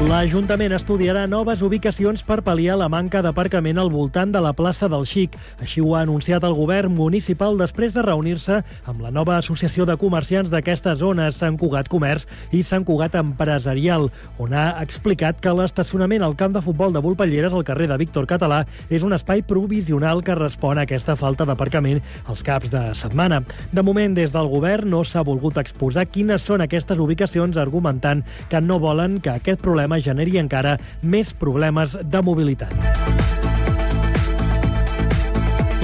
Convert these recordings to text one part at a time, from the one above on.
L'Ajuntament estudiarà noves ubicacions per pal·liar la manca d'aparcament al voltant de la plaça del Xic. Així ho ha anunciat el govern municipal després de reunir-se amb la nova associació de comerciants d'aquestes zones, Sant Cugat Comerç i Sant Cugat Empresarial, on ha explicat que l'estacionament al camp de futbol de Volpelleres al carrer de Víctor Català és un espai provisional que respon a aquesta falta d'aparcament als caps de setmana. De moment, des del govern no s'ha volgut exposar quines són aquestes ubicacions, argumentant que no volen que aquest problema problema generi encara més problemes de mobilitat.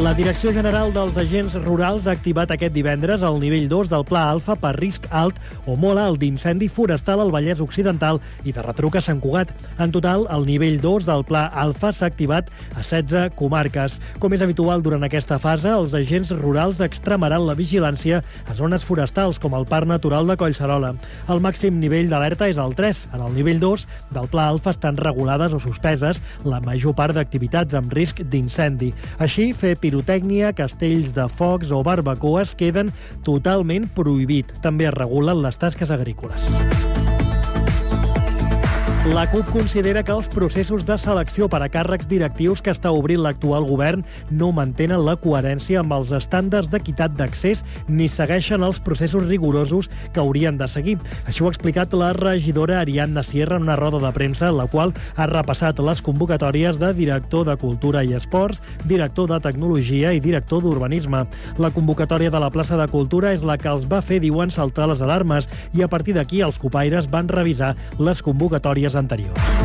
La Direcció General dels Agents Rurals ha activat aquest divendres el nivell 2 del Pla Alfa per risc alt o molt alt d'incendi forestal al Vallès Occidental i de retruc a Sant Cugat. En total, el nivell 2 del Pla Alfa s'ha activat a 16 comarques. Com és habitual durant aquesta fase, els agents rurals extremaran la vigilància a zones forestals com el Parc Natural de Collserola. El màxim nivell d'alerta és el 3. En el nivell 2 del Pla Alfa estan regulades o suspeses la major part d'activitats amb risc d'incendi. Així, fer pirotècnia, castells de focs o barbacoes queden totalment prohibit. També es regulen les tasques agrícoles. La CUP considera que els processos de selecció per a càrrecs directius que està obrint l'actual govern no mantenen la coherència amb els estàndards d'equitat d'accés ni segueixen els processos rigorosos que haurien de seguir. Això ho ha explicat la regidora Ariadna Sierra en una roda de premsa en la qual ha repassat les convocatòries de director de Cultura i Esports, director de Tecnologia i director d'Urbanisme. La convocatòria de la plaça de Cultura és la que els va fer, diuen, saltar les alarmes i a partir d'aquí els copaires van revisar les convocatòries anteriors.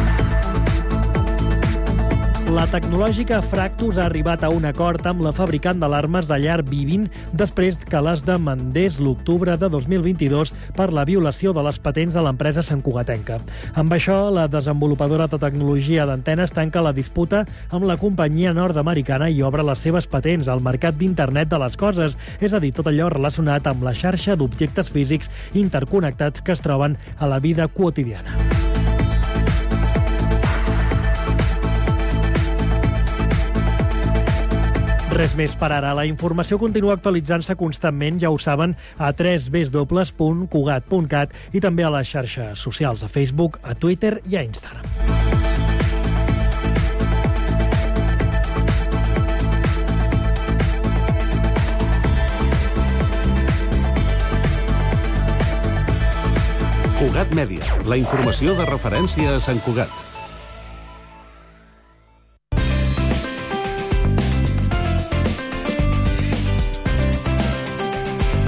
La tecnològica Fractus ha arribat a un acord amb la fabricant d'alarmes de llar Vivint després que les demandés l'octubre de 2022 per la violació de les patents de l'empresa Sant Cugatenca. Amb això, la desenvolupadora de tecnologia d'antenes tanca la disputa amb la companyia nord-americana i obre les seves patents al mercat d'internet de les coses, és a dir, tot allò relacionat amb la xarxa d'objectes físics interconnectats que es troben a la vida quotidiana. Res més per ara. La informació continua actualitzant-se constantment, ja ho saben, a www.cugat.cat i també a les xarxes socials, a Facebook, a Twitter i a Instagram. Cugat Mèdia, la informació de referència a Sant Cugat.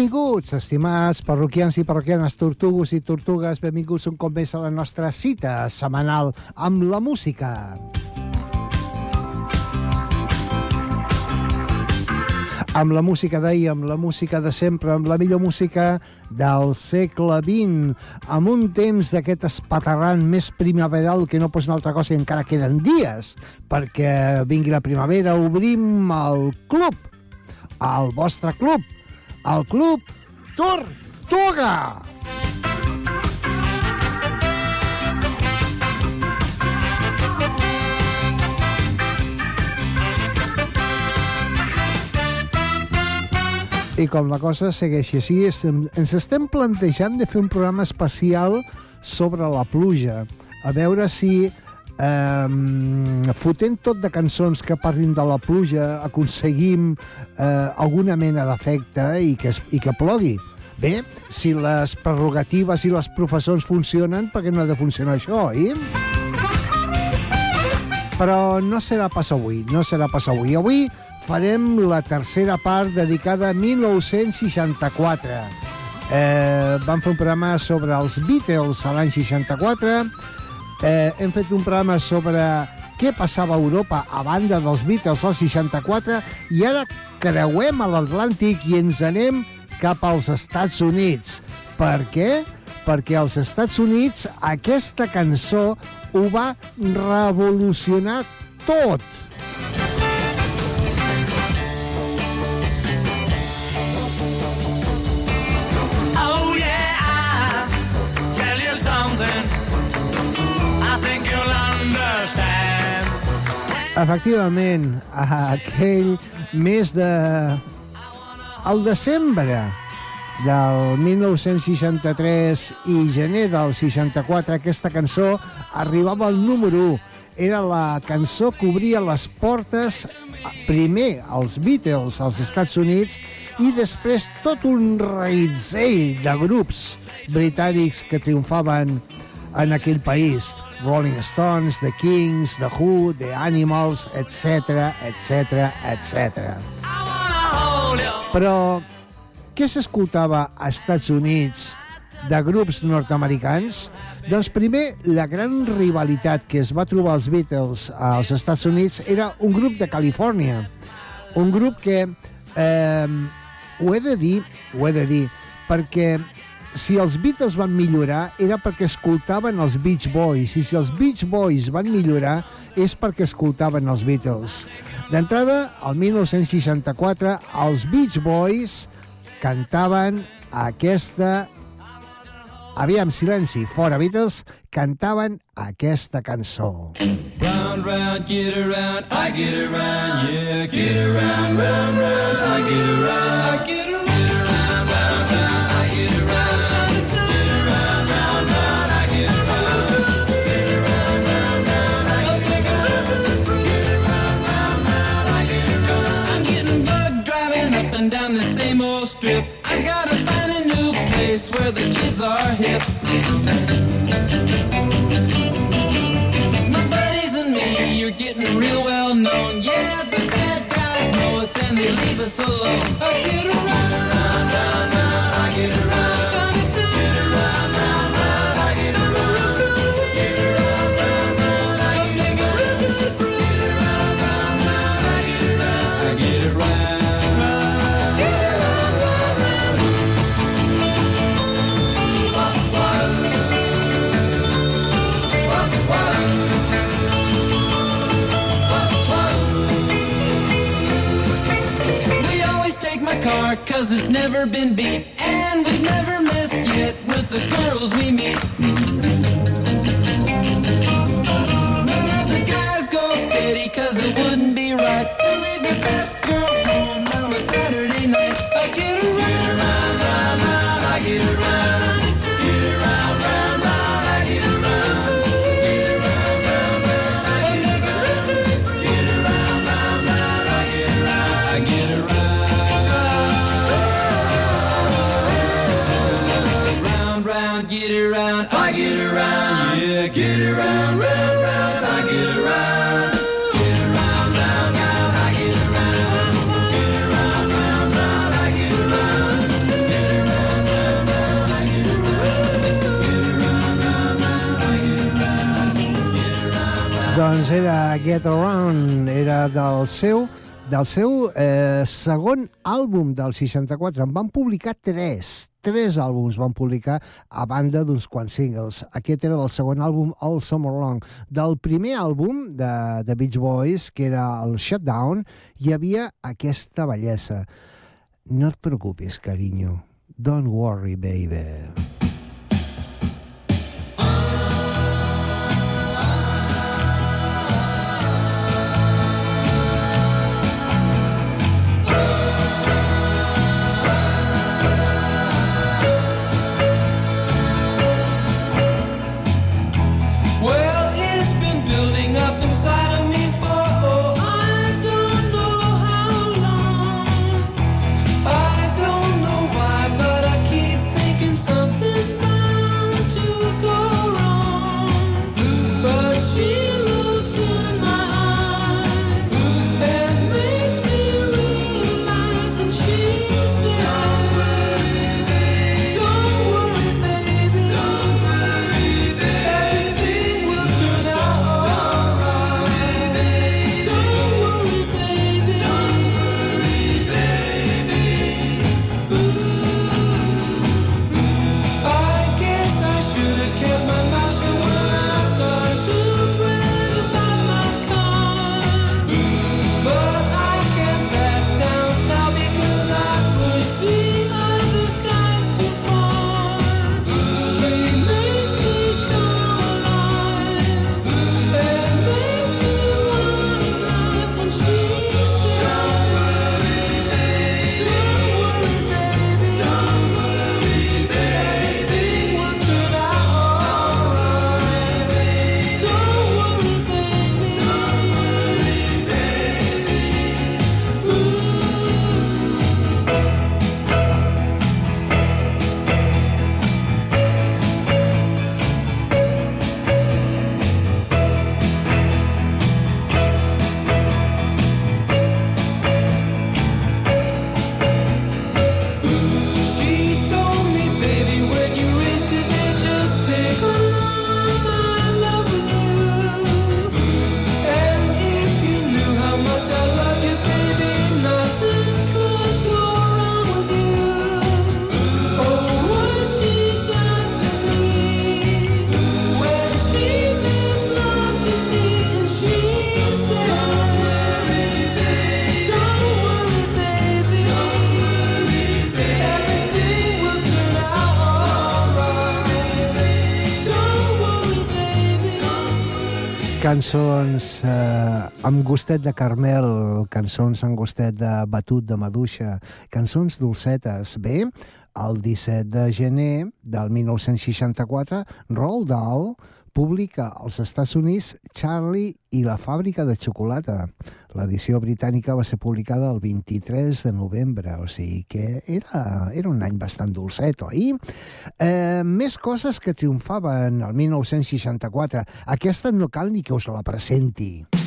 Benvinguts, estimats parroquians i parroquianes, tortugos i tortugues, benvinguts un cop més a la nostra cita setmanal amb la música. Amb la música d'ahir, amb la música de sempre, amb la millor música del segle XX, amb un temps d'aquest espaterrant més primaveral que no pots una altra cosa i encara queden dies perquè vingui la primavera, obrim el club, el vostre club, el Club Tortuga. I com la cosa segueixi així, ens estem plantejant de fer un programa especial sobre la pluja, a veure si eh, fotent tot de cançons que parlin de la pluja aconseguim eh, alguna mena d'efecte i, que, i que plogui. Bé, si les prerrogatives i les professors funcionen, per què no ha de funcionar això, oi? Però no serà pas avui, no serà pas avui. Avui farem la tercera part dedicada a 1964. Eh, vam fer un programa sobre els Beatles a l'any 64, eh, hem fet un programa sobre què passava a Europa a banda dels Beatles al 64 i ara creuem a l'Atlàntic i ens anem cap als Estats Units. Per què? Perquè als Estats Units aquesta cançó ho va revolucionar tot. Oh Efectivament, aquell mes de... al desembre del 1963 i gener del 64, aquesta cançó arribava al número 1. Era la cançó que obria les portes primer als Beatles als Estats Units i després tot un reïtzell de grups britànics que triomfaven en aquell país. Rolling Stones, The Kings, The Who, The Animals, etc, etc, etc. Però què s'escoltava a Estats Units de grups nord-americans? Doncs primer, la gran rivalitat que es va trobar els Beatles als Estats Units era un grup de Califòrnia. Un grup que, eh, ho he de dir, ho he de dir, perquè si els Beatles van millorar era perquè escoltaven els Beach Boys i si els Beach Boys van millorar és perquè escoltaven els Beatles. D'entrada, al 1964, els Beach Boys cantaven aquesta... Aviam, silenci, fora Beatles, cantaven aquesta cançó. Round, round, get around, I get around, yeah, get around, round, round, I get around, I get around. The kids are hip. My buddies and me, you're getting real well known. Yeah, the bad guys know us and they leave us alone. I cause it's never been beat. And we've never missed yet with the girls we meet Doncs era Get Around, era del seu del seu eh, segon àlbum del 64. En van publicar tres, tres àlbums van publicar a banda d'uns quants singles. Aquest era del segon àlbum, All Summer Long. Del primer àlbum de, de Beach Boys, que era el Shutdown, hi havia aquesta bellesa. No et preocupis, carinyo. Don't worry, baby. Cançons eh, amb gustet de Carmel, cançons amb gustet de batut de maduixa, cançons dolcetes. Bé, el 17 de gener del 1964, Roald Dahl publica als Estats Units Charlie i la fàbrica de xocolata. L'edició britànica va ser publicada el 23 de novembre, o sigui que era, era un any bastant dolcet, oi? Eh, més coses que triomfaven el 1964. Aquesta no cal ni que us la presenti.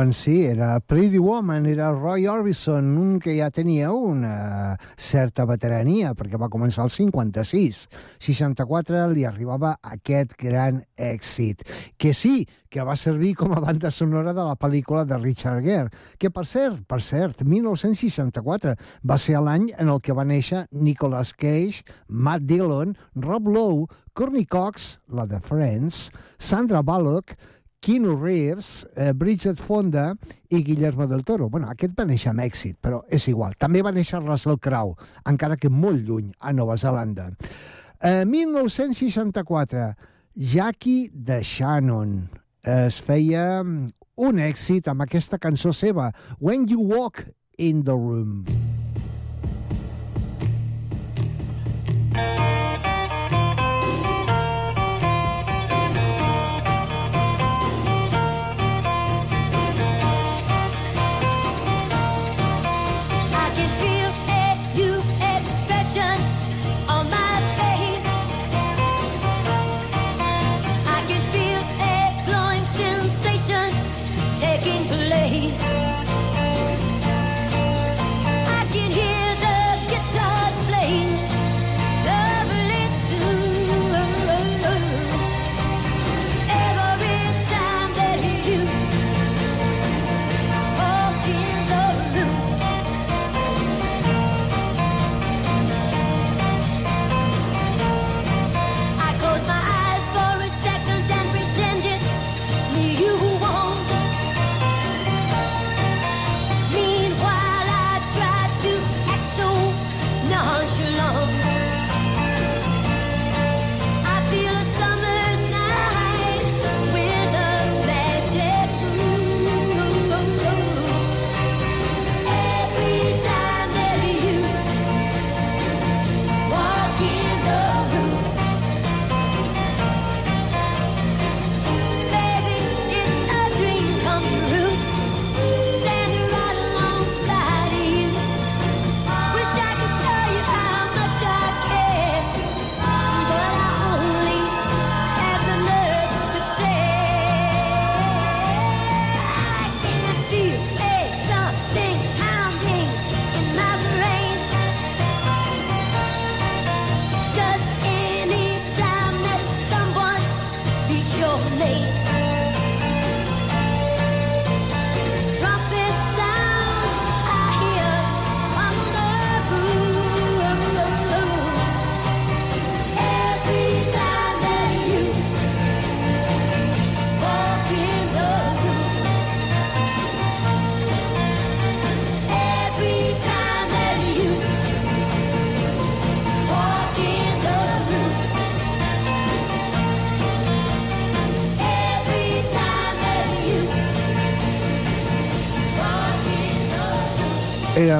Doncs sí, era Pretty Woman, era Roy Orbison, un que ja tenia una certa veterania, perquè va començar al 56. 64 li arribava aquest gran èxit, que sí, que va servir com a banda sonora de la pel·lícula de Richard Gere, que per cert, per cert, 1964 va ser l'any en el que va néixer Nicolas Cage, Matt Dillon, Rob Lowe, Courtney Cox, la de Friends, Sandra Bullock, Keanu Reeves, eh, Bridget Fonda i Guillermo del Toro. Bueno, aquest va néixer a Mèxic, però és igual. També va néixer Russell Crowe, encara que molt lluny, a Nova Zelanda. Eh, 1964, Jackie de Shannon es feia mm, un èxit amb aquesta cançó seva, When You Walk in the Room. I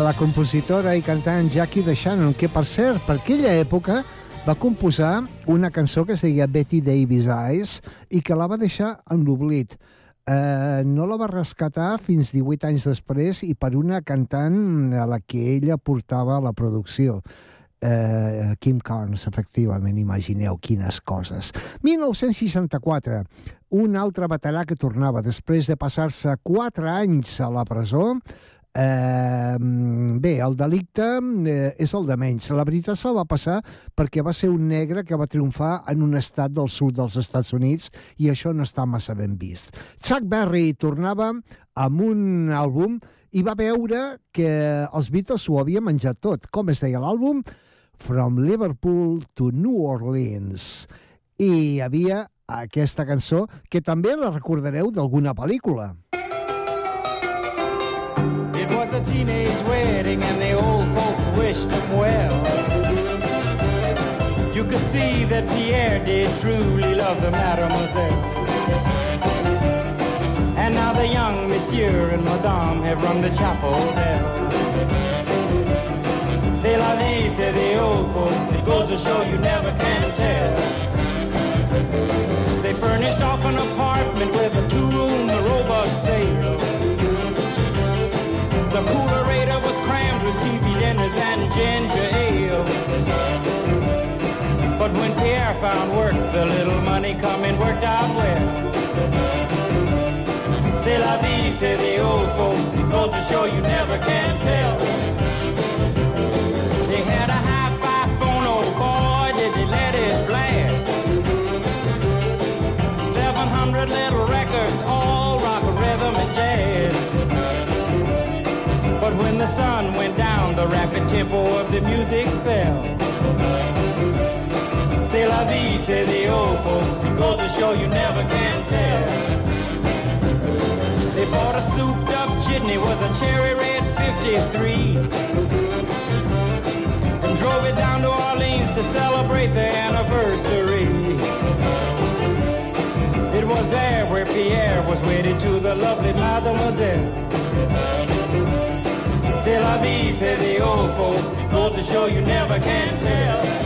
la compositora i cantant Jackie DeShannon, que, per cert, per aquella època va composar una cançó que es deia Betty Davis Eyes i que la va deixar en l'oblit. Eh, no la va rescatar fins 18 anys després i per una cantant a la que ella portava la producció. Eh, Kim Carnes, efectivament, imagineu quines coses. 1964, un altre veterà que tornava després de passar-se 4 anys a la presó, Eh, bé, el delicte eh, és el de menys. La veritat se'l va passar perquè va ser un negre que va triomfar en un estat del sud dels Estats Units i això no està massa ben vist. Chuck Berry tornava amb un àlbum i va veure que els Beatles ho havien menjat tot. Com es deia l'àlbum? From Liverpool to New Orleans. I hi havia aquesta cançó que també la recordareu d'alguna pel·lícula. Teenage wedding and the old folks wished him well. You could see that Pierre did truly love the mademoiselle. And now the young monsieur and madame have rung the chapel bell. C'est la vie, say the old folks. It goes to show you never can tell. They furnished off an apartment with a two-room robot sale. Ginger ale. But when Pierre found work, the little money coming worked out well. C'est la vie, say the old folks. Goes to show you never can tell. They had a hi-fi phone, oh boy, did they let it blast. 700 little records, all rock, rhythm, and jazz. But when the sun went down, the rapid tempo of the music fell. C'est la vie, say the old folks. It goes to show you never can tell. They bought a souped up chitney, was a cherry red 53. And drove it down to Orleans to celebrate their anniversary. It was there where Pierre was wedded to the lovely mademoiselle. Love is heavy, old folks. Go to show you never can tell.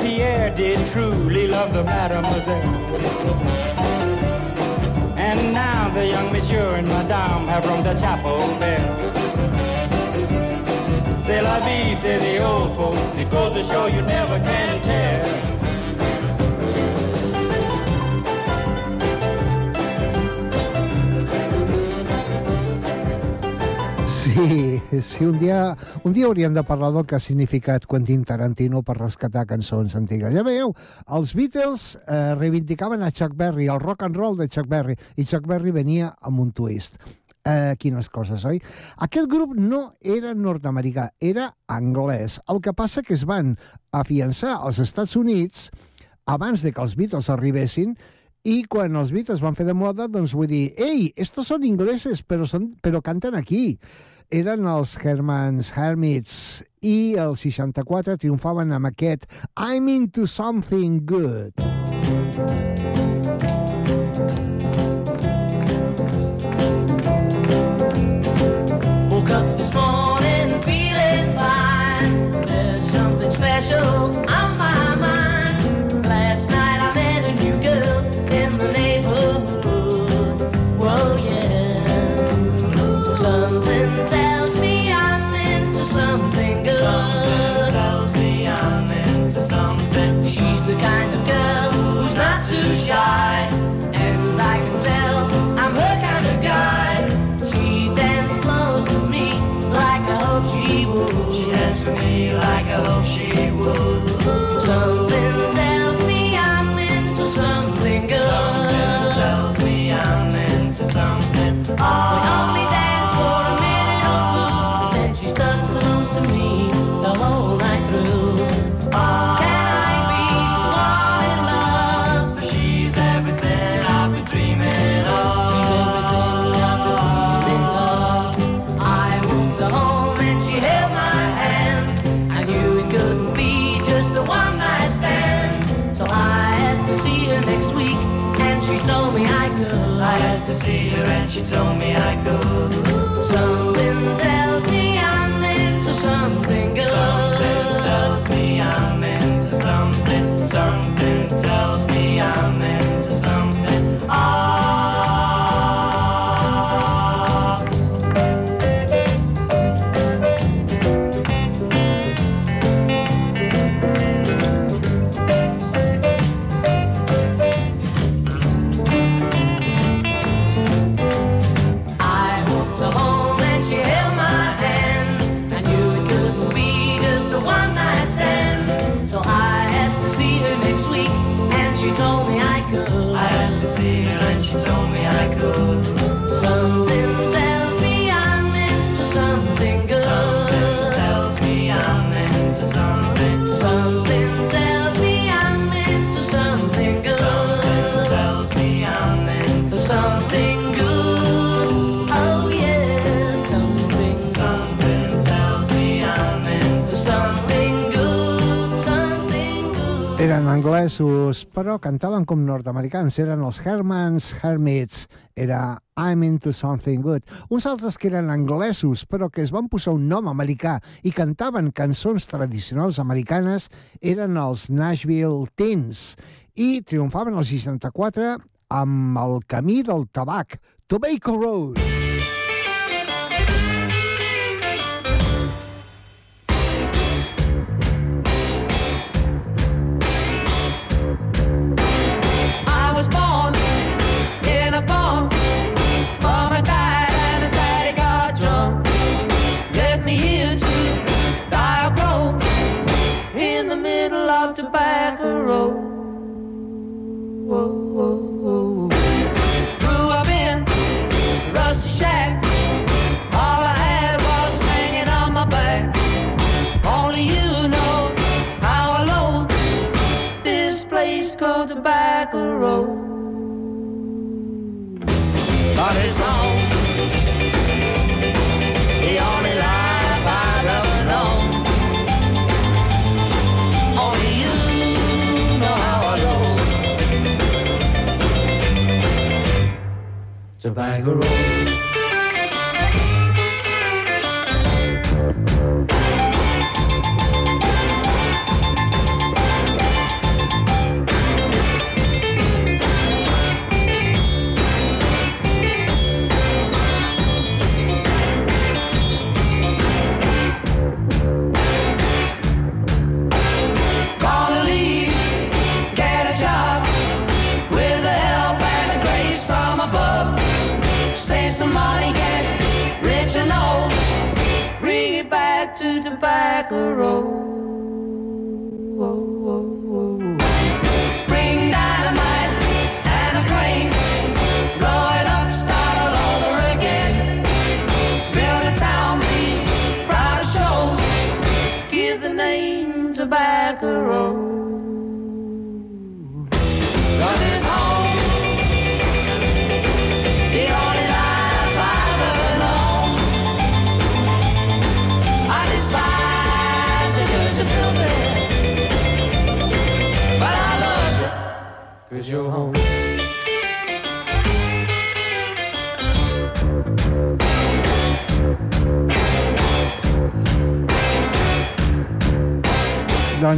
Pierre did truly love the mademoiselle. And now the young monsieur and madame have rung the chapel bell. C'est la vie, say the old folks. It goes to show you never can tell. Sí, sí, un dia, un dia hauríem de parlar del que ha significat Quentin Tarantino per rescatar cançons antigues. Ja veieu, els Beatles eh, reivindicaven a Chuck Berry, el rock and roll de Chuck Berry, i Chuck Berry venia amb un twist. Eh, quines coses, oi? Aquest grup no era nord-americà, era anglès. El que passa que es van afiançar als Estats Units abans de que els Beatles arribessin i quan els Beatles van fer de moda, doncs vull dir, ei, estos són ingleses, però, són, però canten aquí. Eren els Hermans Hermits i el 64 triomfaven amb aquest I'm into something good. told me I could. anglesos, però cantaven com nord-americans. Eren els Hermans Hermits. Era I'm into something good. Uns altres que eren anglesos, però que es van posar un nom americà i cantaven cançons tradicionals americanes, eren els Nashville Teens. I triomfaven el 64 amb el camí del tabac, Tobacco Road. Niagara.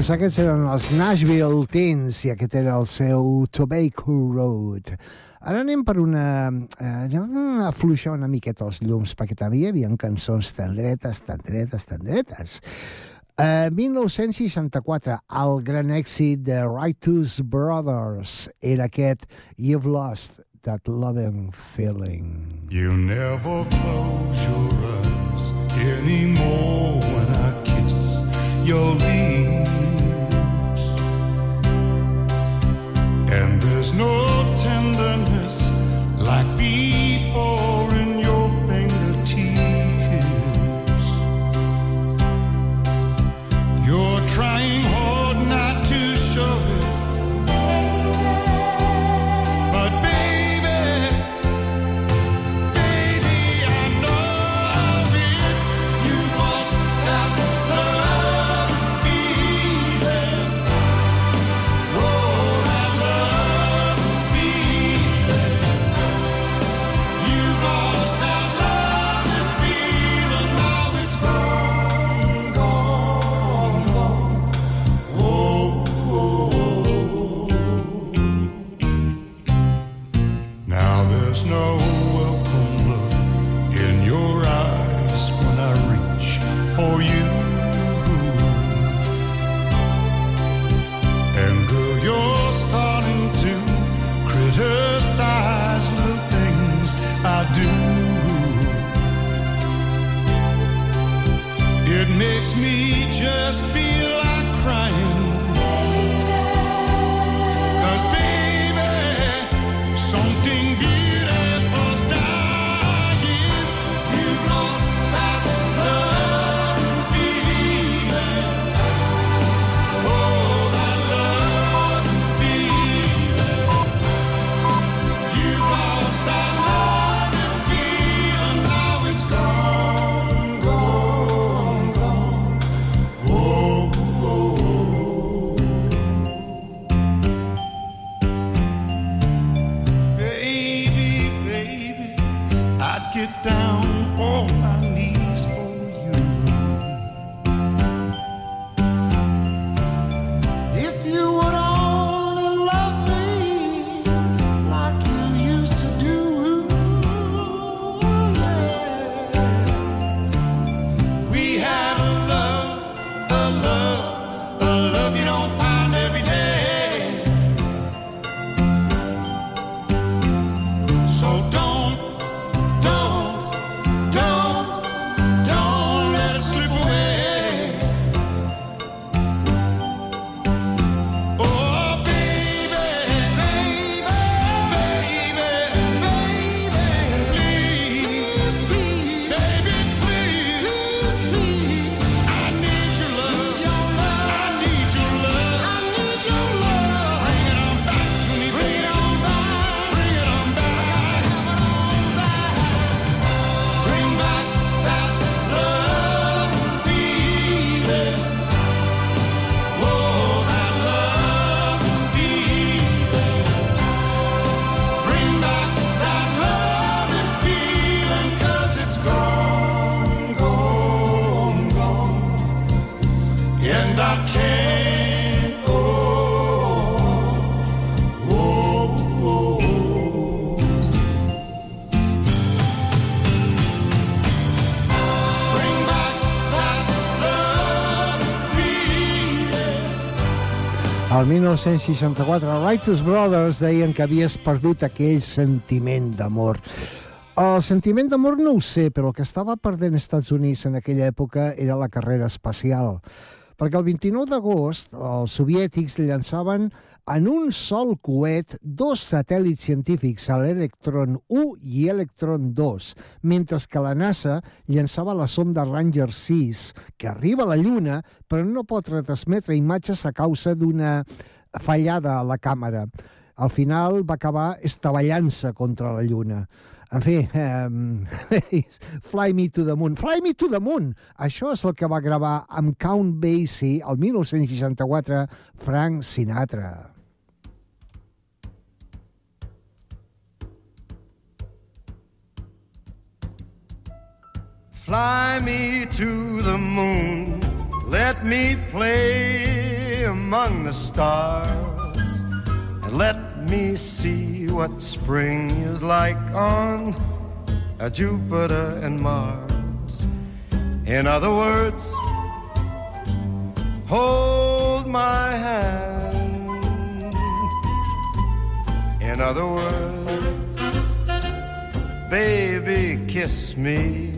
doncs aquests eren els Nashville Teens i aquest era el seu Tobacco Road. Ara anem per una... Eh, anem a afluixar una miqueta els llums, perquè també hi havia cançons tan dretes, tan dretes, tan dretes. Eh, 1964, el gran èxit de Righteous Brothers era aquest You've Lost That Loving Feeling. You never close your eyes anymore when I kiss your lips. and there's no tenderness. El 1964, Righteous Brothers deien que havies perdut aquell sentiment d'amor. El sentiment d'amor no ho sé, però el que estava perdent als Estats Units en aquella època era la carrera espacial. Perquè el 29 d'agost els soviètics llançaven en un sol coet dos satèl·lits científics, l'Electron 1 i Electron 2, mentre que la NASA llançava la sonda Ranger 6, que arriba a la Lluna, però no pot retransmetre imatges a causa d'una fallada a la càmera. Al final va acabar estavellant-se contra la Lluna. En fi, eh, Fly Me to the Moon. Fly Me to the Moon! Això és el que va gravar amb Count Basie el 1964 Frank Sinatra. Fly me to the moon, let me play among the stars, and let me see what spring is like on uh, Jupiter and Mars. In other words, hold my hand. In other words, baby, kiss me.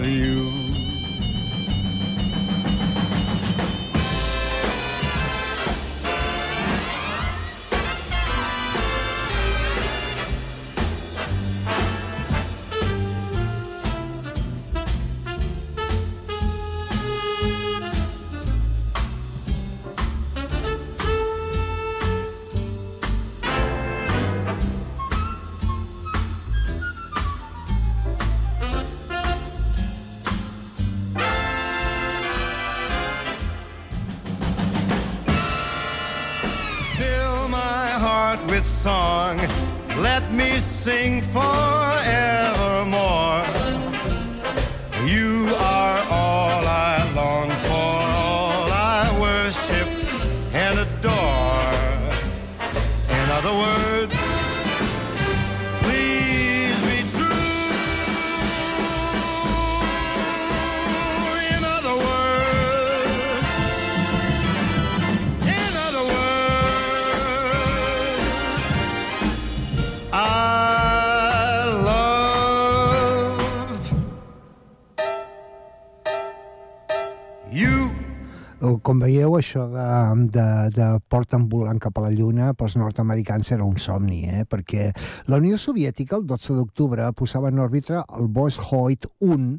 de, porta volant cap a la Lluna pels nord-americans era un somni, eh? perquè la Unió Soviètica el 12 d'octubre posava en òrbita el Voskhod 1,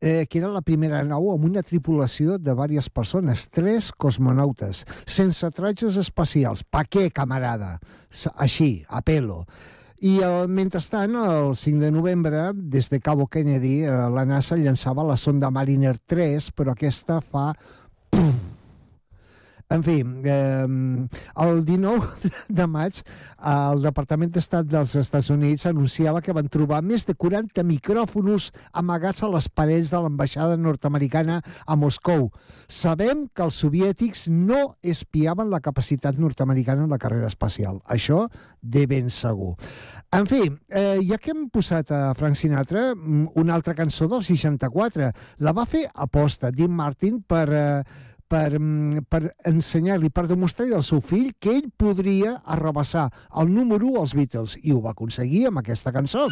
eh, que era la primera nau amb una tripulació de diverses persones, tres cosmonautes, sense tratges espacials. Pa què, camarada? Així, a pelo. I eh, mentrestant, el 5 de novembre, des de Cabo Kennedy, eh, la NASA llançava la sonda Mariner 3, però aquesta fa... Pum! En fi, eh, el 19 de maig el Departament d'Estat dels Estats Units anunciava que van trobar més de 40 micròfonos amagats a les parets de l'ambaixada nord-americana a Moscou. Sabem que els soviètics no espiaven la capacitat nord-americana en la carrera espacial. Això de ben segur. En fi, eh, ja que hem posat a Frank Sinatra, mm, una altra cançó del 64, la va fer aposta Dean Martin per... Eh, per, mm, per ensenyar-li, per demostrar-li al seu fill que ell podria arrabassar el número 1 als Beatles, i ho va aconseguir amb aquesta cançó.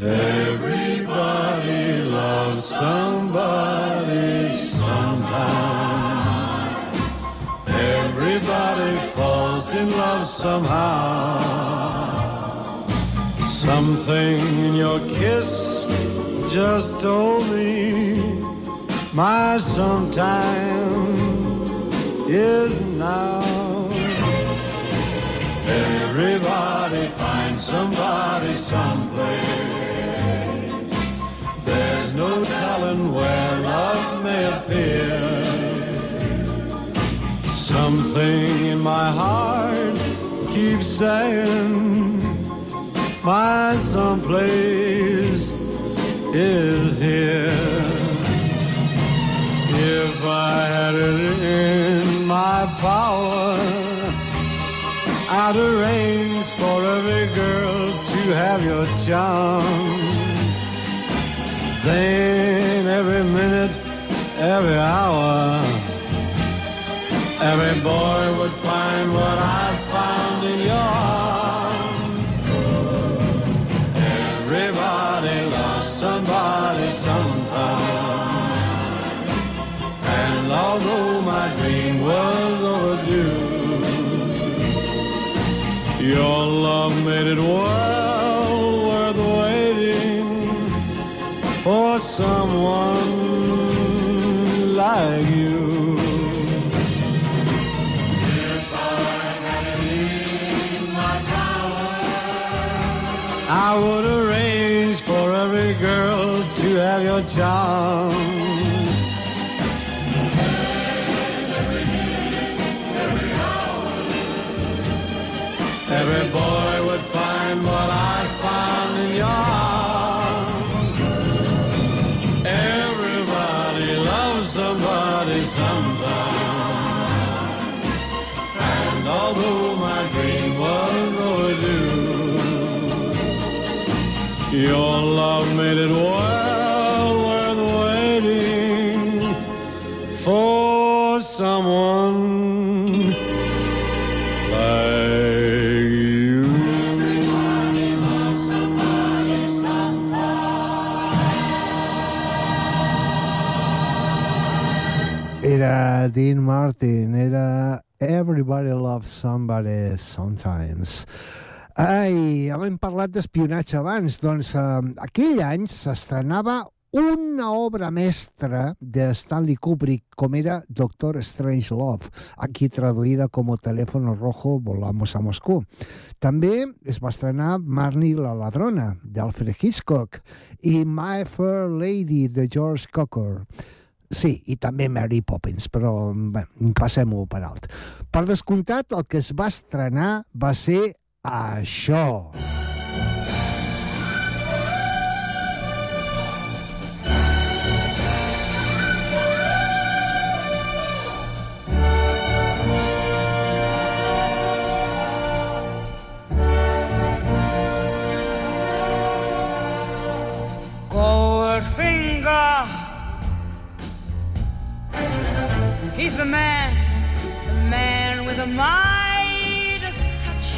Everybody loves somebody sometime. Everybody falls in love somehow. Something in your kiss just told me my sometime is now. Everybody finds somebody someplace. There's no telling where love may appear. Something in my heart keeps saying my someplace is here. If I had it in my power, I'd arrange for every girl to have your charm. Then every minute, every hour, every boy would find what I somebody sometime. And although my dream was overdue, your love made it well 家。Dean Martin, era Everybody Loves Somebody Sometimes. Ai, hem parlat d'espionatge abans. Doncs eh, aquell any s'estrenava una obra mestra de Stanley Kubrick, com era Doctor Strange Love, aquí traduïda com Teléfono Rojo Volamos a Moscú. També es va estrenar Marnie la ladrona, d'Alfred Hitchcock, i My Fair Lady, de George Cukor. Sí, i també Mary Poppins, però passem-ho per alt. Per descomptat, el que es va estrenar va ser això. Goldfinger. the man, the man with a Midas touch,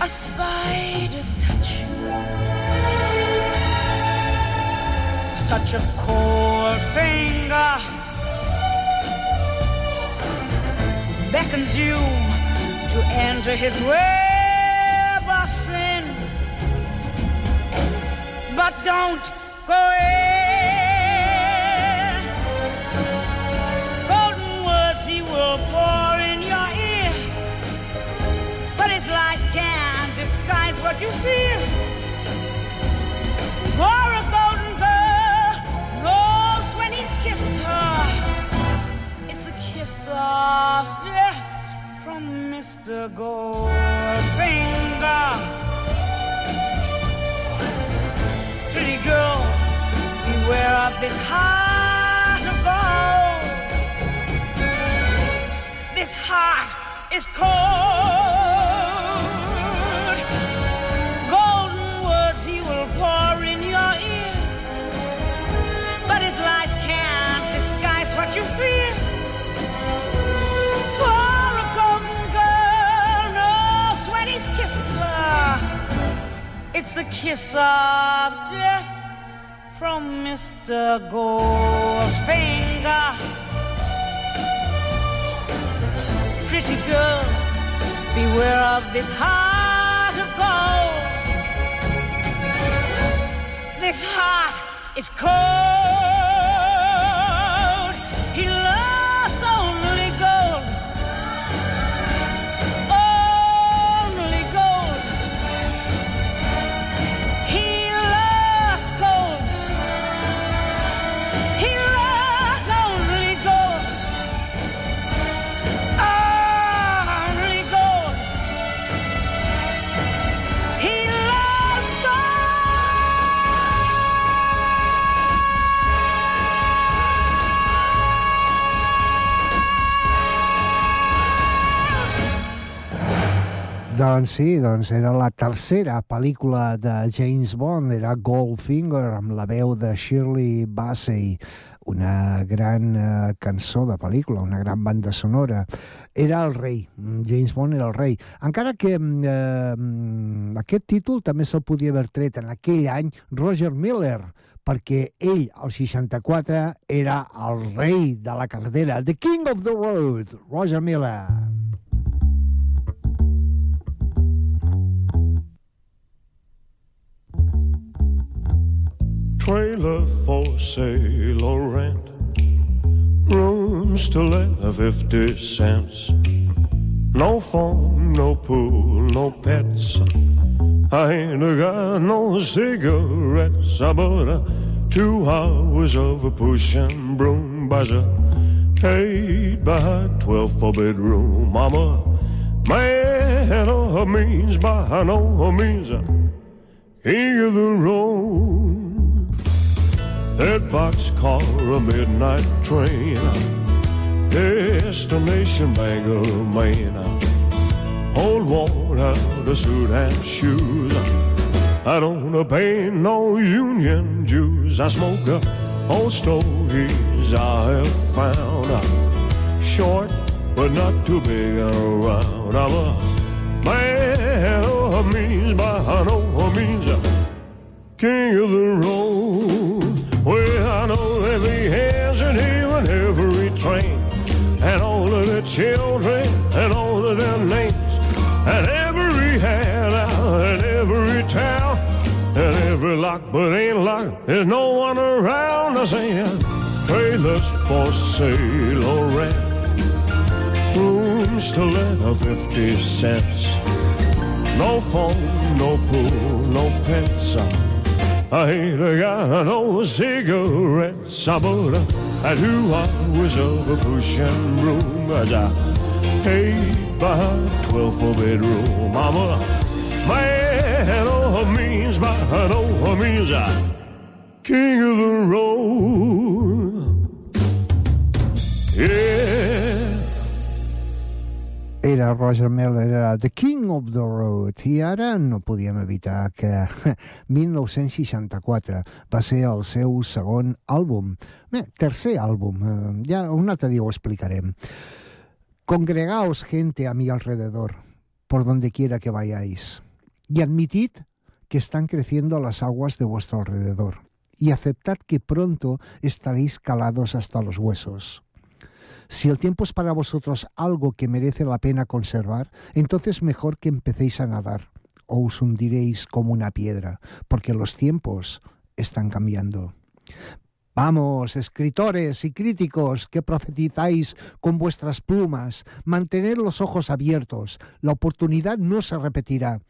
a spider's touch. Such a cold finger beckons you to enter his web of sin. But don't go in. Of from Mr. Goldfinger. Pretty girl, beware of this heart of gold. This heart is cold. Kiss of death from Mr. Goldfinger. Pretty girl, beware of this heart of gold. This heart is cold. Doncs sí, doncs era la tercera pel·lícula de James Bond, era Goldfinger, amb la veu de Shirley Bassey, una gran eh, cançó de pel·lícula, una gran banda sonora. Era el rei, mm, James Bond era el rei. Encara que mm, eh, aquest títol també se'l podia haver tret en aquell any Roger Miller, perquè ell, al 64, era el rei de la carretera, the king of the road, Roger Miller. Trailer for sale or rent. Rooms to let a 50 cents. No phone, no pool, no pets. I ain't got no cigarettes. I bought a two hours of a push and broom buzzer. Paid by 12 for bedroom. I'm a man of means by no means. King of the road. That boxcar, a midnight train. Destination Bangor, Maine. Old out a suit and shoes. I don't pay no union dues. I smoke old stogies I have found. Short, but not too big around. I'm a man of means no means. King of the road. Well, I know every hands and every train, and all of the children, and all of their names, and every handout, and every town, and every lock but ain't locked. There's no one around us saying trailers for sale or rent, rooms to let a fifty cents. No phone, no pool, no pets. I ain't got no cigarettes. I bought a, a two hours of a push and broom. As I paid by twelve for bedroom. I'm a man of means by no means. I king of the road. Yeah. Era Roger Miller, era The King of the Road, i ara no podíem evitar que 1964 va ser el seu segon àlbum, bé, tercer àlbum, eh, ja un altre dia ho explicarem. Congregaos gente a mi alrededor, por donde quiera que vayáis, y admitid que están creciendo las aguas de vuestro alrededor, y aceptad que pronto estaréis calados hasta los huesos. Si el tiempo es para vosotros algo que merece la pena conservar, entonces mejor que empecéis a nadar, o os hundiréis como una piedra, porque los tiempos están cambiando. Vamos, escritores y críticos que profetizáis con vuestras plumas, mantened los ojos abiertos, la oportunidad no se repetirá.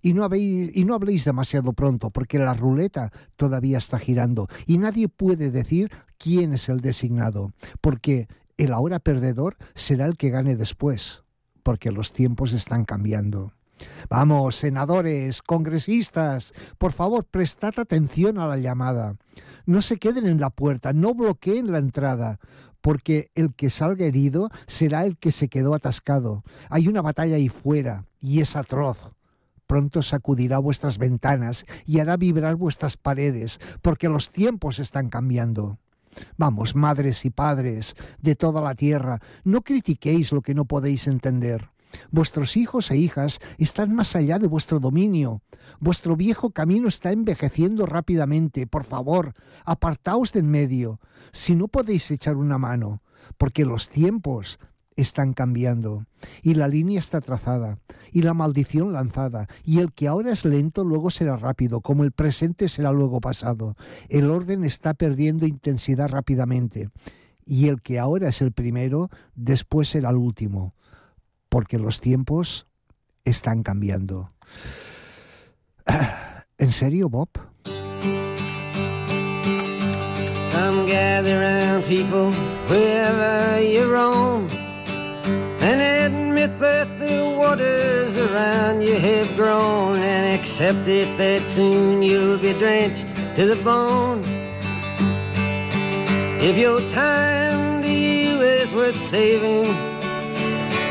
Y no, habéis, y no habléis demasiado pronto, porque la ruleta todavía está girando y nadie puede decir quién es el designado, porque el ahora perdedor será el que gane después, porque los tiempos están cambiando. Vamos, senadores, congresistas, por favor, prestad atención a la llamada. No se queden en la puerta, no bloqueen la entrada, porque el que salga herido será el que se quedó atascado. Hay una batalla ahí fuera, y es atroz. Pronto sacudirá vuestras ventanas y hará vibrar vuestras paredes, porque los tiempos están cambiando. Vamos, madres y padres de toda la tierra, no critiquéis lo que no podéis entender. Vuestros hijos e hijas están más allá de vuestro dominio. Vuestro viejo camino está envejeciendo rápidamente. Por favor, apartaos de en medio, si no podéis echar una mano, porque los tiempos están cambiando y la línea está trazada y la maldición lanzada y el que ahora es lento luego será rápido como el presente será luego pasado el orden está perdiendo intensidad rápidamente y el que ahora es el primero después será el último porque los tiempos están cambiando ¿En serio, Bob? You have grown and accept it that soon you'll be drenched to the bone. If your time to you is worth saving,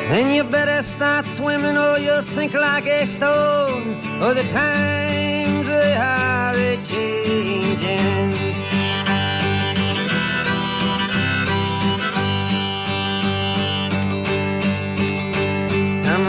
then you better start swimming or you'll sink like a stone. Or the times they are a changing.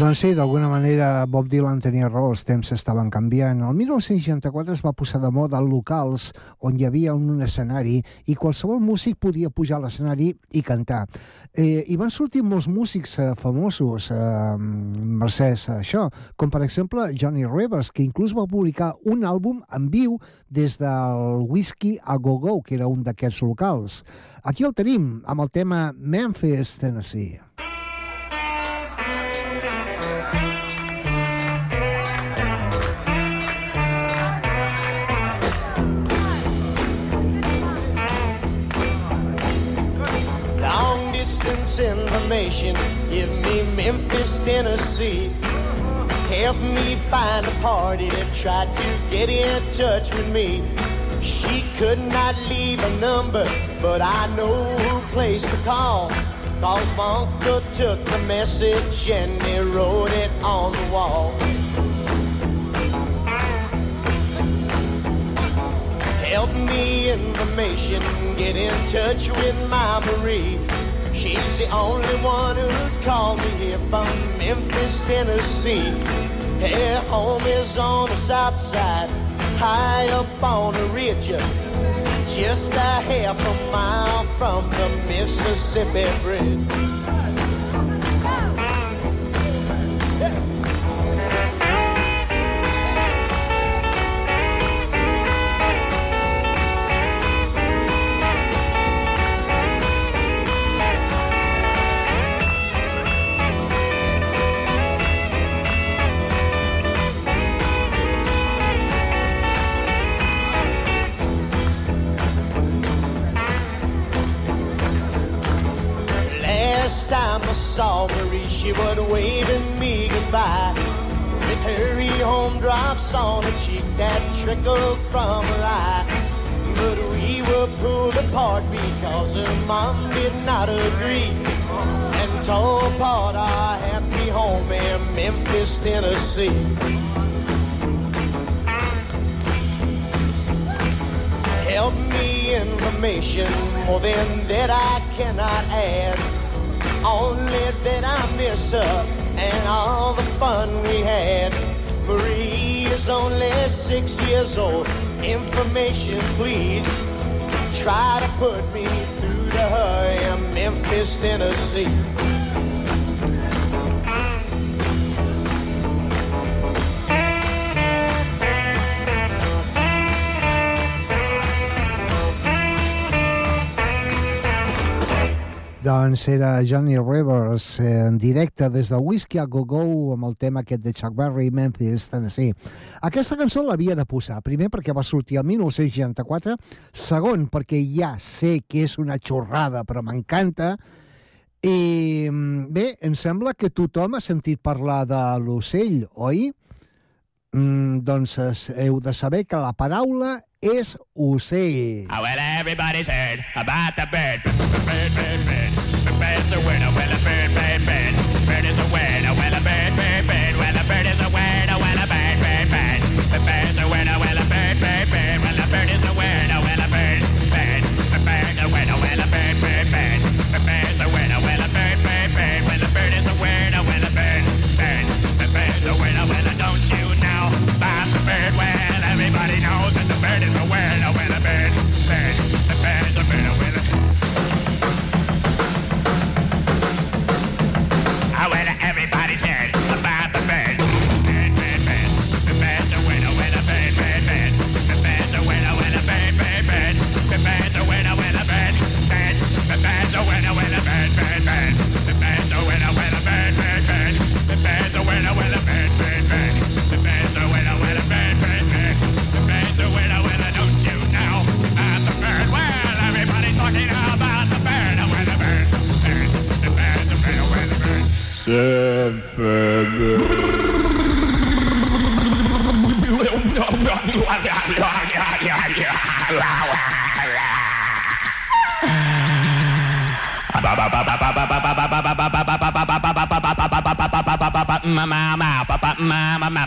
Doncs sí, d'alguna manera Bob Dylan tenia raó, els temps estaven canviant. El 1964 es va posar de moda locals on hi havia un escenari i qualsevol músic podia pujar a l'escenari i cantar. Eh, I van sortir molts músics eh, famosos eh, mercès a això, com per exemple Johnny Rivers, que inclús va publicar un àlbum en viu des del Whisky a Go Go, que era un d'aquests locals. Aquí el tenim, amb el tema Memphis, Tennessee. Distance information, give me Memphis, Tennessee. Help me find a party that tried to get in touch with me. She could not leave a number, but I know who place to call. Cause uncle took the message and he wrote it on the wall. Help me information, get in touch with my Marie. She's the only one who called me here from Memphis, Tennessee. Her home is on the south side, high up on a ridge, just a half a mile from the Mississippi Bridge. Not agree. And tore apart our happy home in Memphis, Tennessee. Help me information more than that I cannot add. Only that I miss her and all the fun we had. Marie is only six years old. Information, please. Try to put me through to her in Memphis, Tennessee. Doncs era Johnny Rivers eh, en directe des del Whisky a Go Go amb el tema aquest de Chuck Berry, Memphis, Tennessee. Aquesta cançó l'havia de posar, primer perquè va sortir el 1964, segon perquè ja sé que és una xorrada, però m'encanta, i mm, bé, em sembla que tothom ha sentit parlar de l'ocell, oi? Mm, doncs heu de saber que la paraula és ocell. Oh, well, everybody's heard about the bird. Bird, bird, bird. The a. Well, a bird, bird, bird. Bird is a winner. Well, a bird, bird, bird. Well, a bird is a. Well, a bird, bird, bird. The bird's a. Well, a Sefebe. Mama,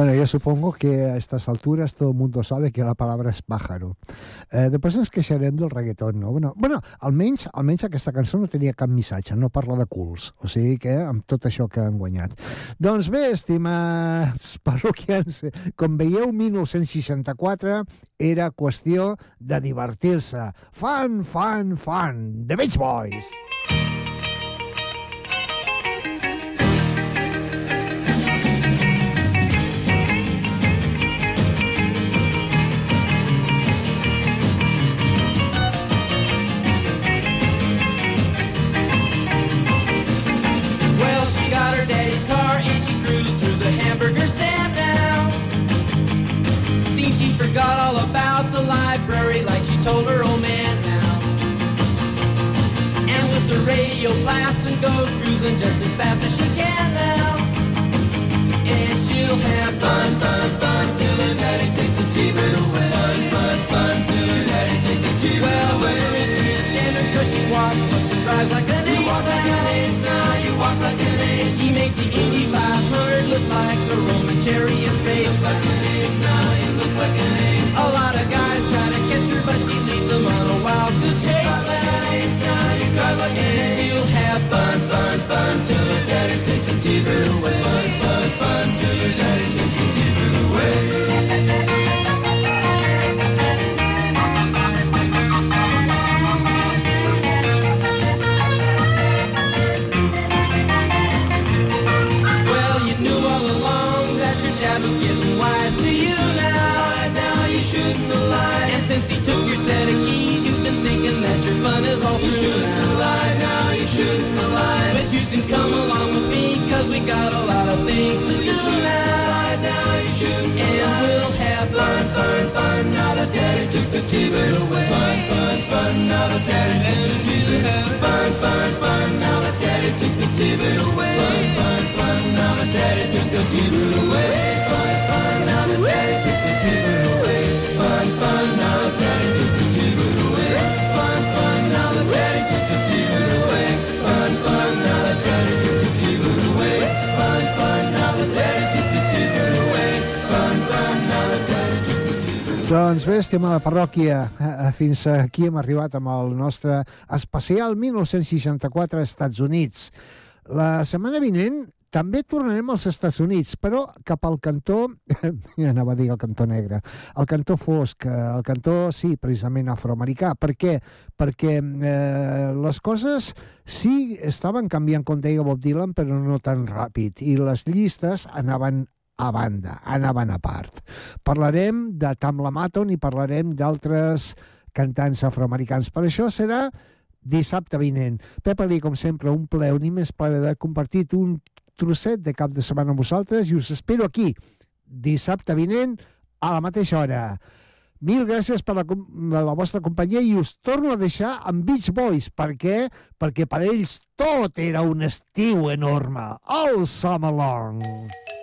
Bueno, yo supongo que a estas alturas todo el mundo sabe que la palabra és pájaro. Eh, després ens queixarem del reggaeton, no? Bueno, bueno almenys, almenys aquesta cançó no tenia cap missatge, no parla de culs. O sigui que amb tot això que han guanyat. Doncs bé, estimats parroquians, com veieu, 1964 era qüestió de divertir-se. Fan, fan, fan, The Beach Boys. Cruising just as fast as she can now. And she'll have fun, fun, fun till her daddy takes a T-bird away. Fun, fun, fun till her daddy takes a T-bird well, away. Well, her standard cause she walks, looks and cries like an ace. You walk like an ace now, you walk like an ace. She makes the Indy 500 look like a Roman chariot race. Look like an ace now, you look like an ace. A lot of guys try to catch her, but she leads them on a wild goose chase. Drive like an ace now, you drive like an ace. She'll have fun away. Fun, fun, fun till her daddy takes T-bird away. And we'll have fun, fun, fun. Now that daddy took the away. Fun, fun, fun. Now that daddy took the away. Fun, fun, fun. Now that daddy took the away. Fun, fun. Now that daddy took the away. Fun, fun. Now that daddy took the away. Fun, fun. Now that daddy took the away. Fun, fun. Now that daddy took the T-bird Doncs bé, estimada parròquia, eh, fins aquí hem arribat amb el nostre especial 1964 als Estats Units. La setmana vinent també tornarem als Estats Units, però cap al cantó, ja anava a dir el cantó negre, el cantó fosc, eh, el cantó, sí, precisament afroamericà. Per què? Perquè eh, les coses sí estaven canviant, com deia Bob Dylan, però no tan ràpid, i les llistes anaven a banda, anaven a part. Parlarem de Tamla Maton i parlarem d'altres cantants afroamericans. Per això serà dissabte vinent. Pep Ali, com sempre, un ple, un immens plaer de compartir un trosset de cap de setmana amb vosaltres i us espero aquí, dissabte vinent, a la mateixa hora. Mil gràcies per la, la vostra companyia i us torno a deixar amb Beach Boys. Per què? Perquè per ells tot era un estiu enorme. All summer long. in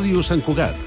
Ràdio Sant Cugat,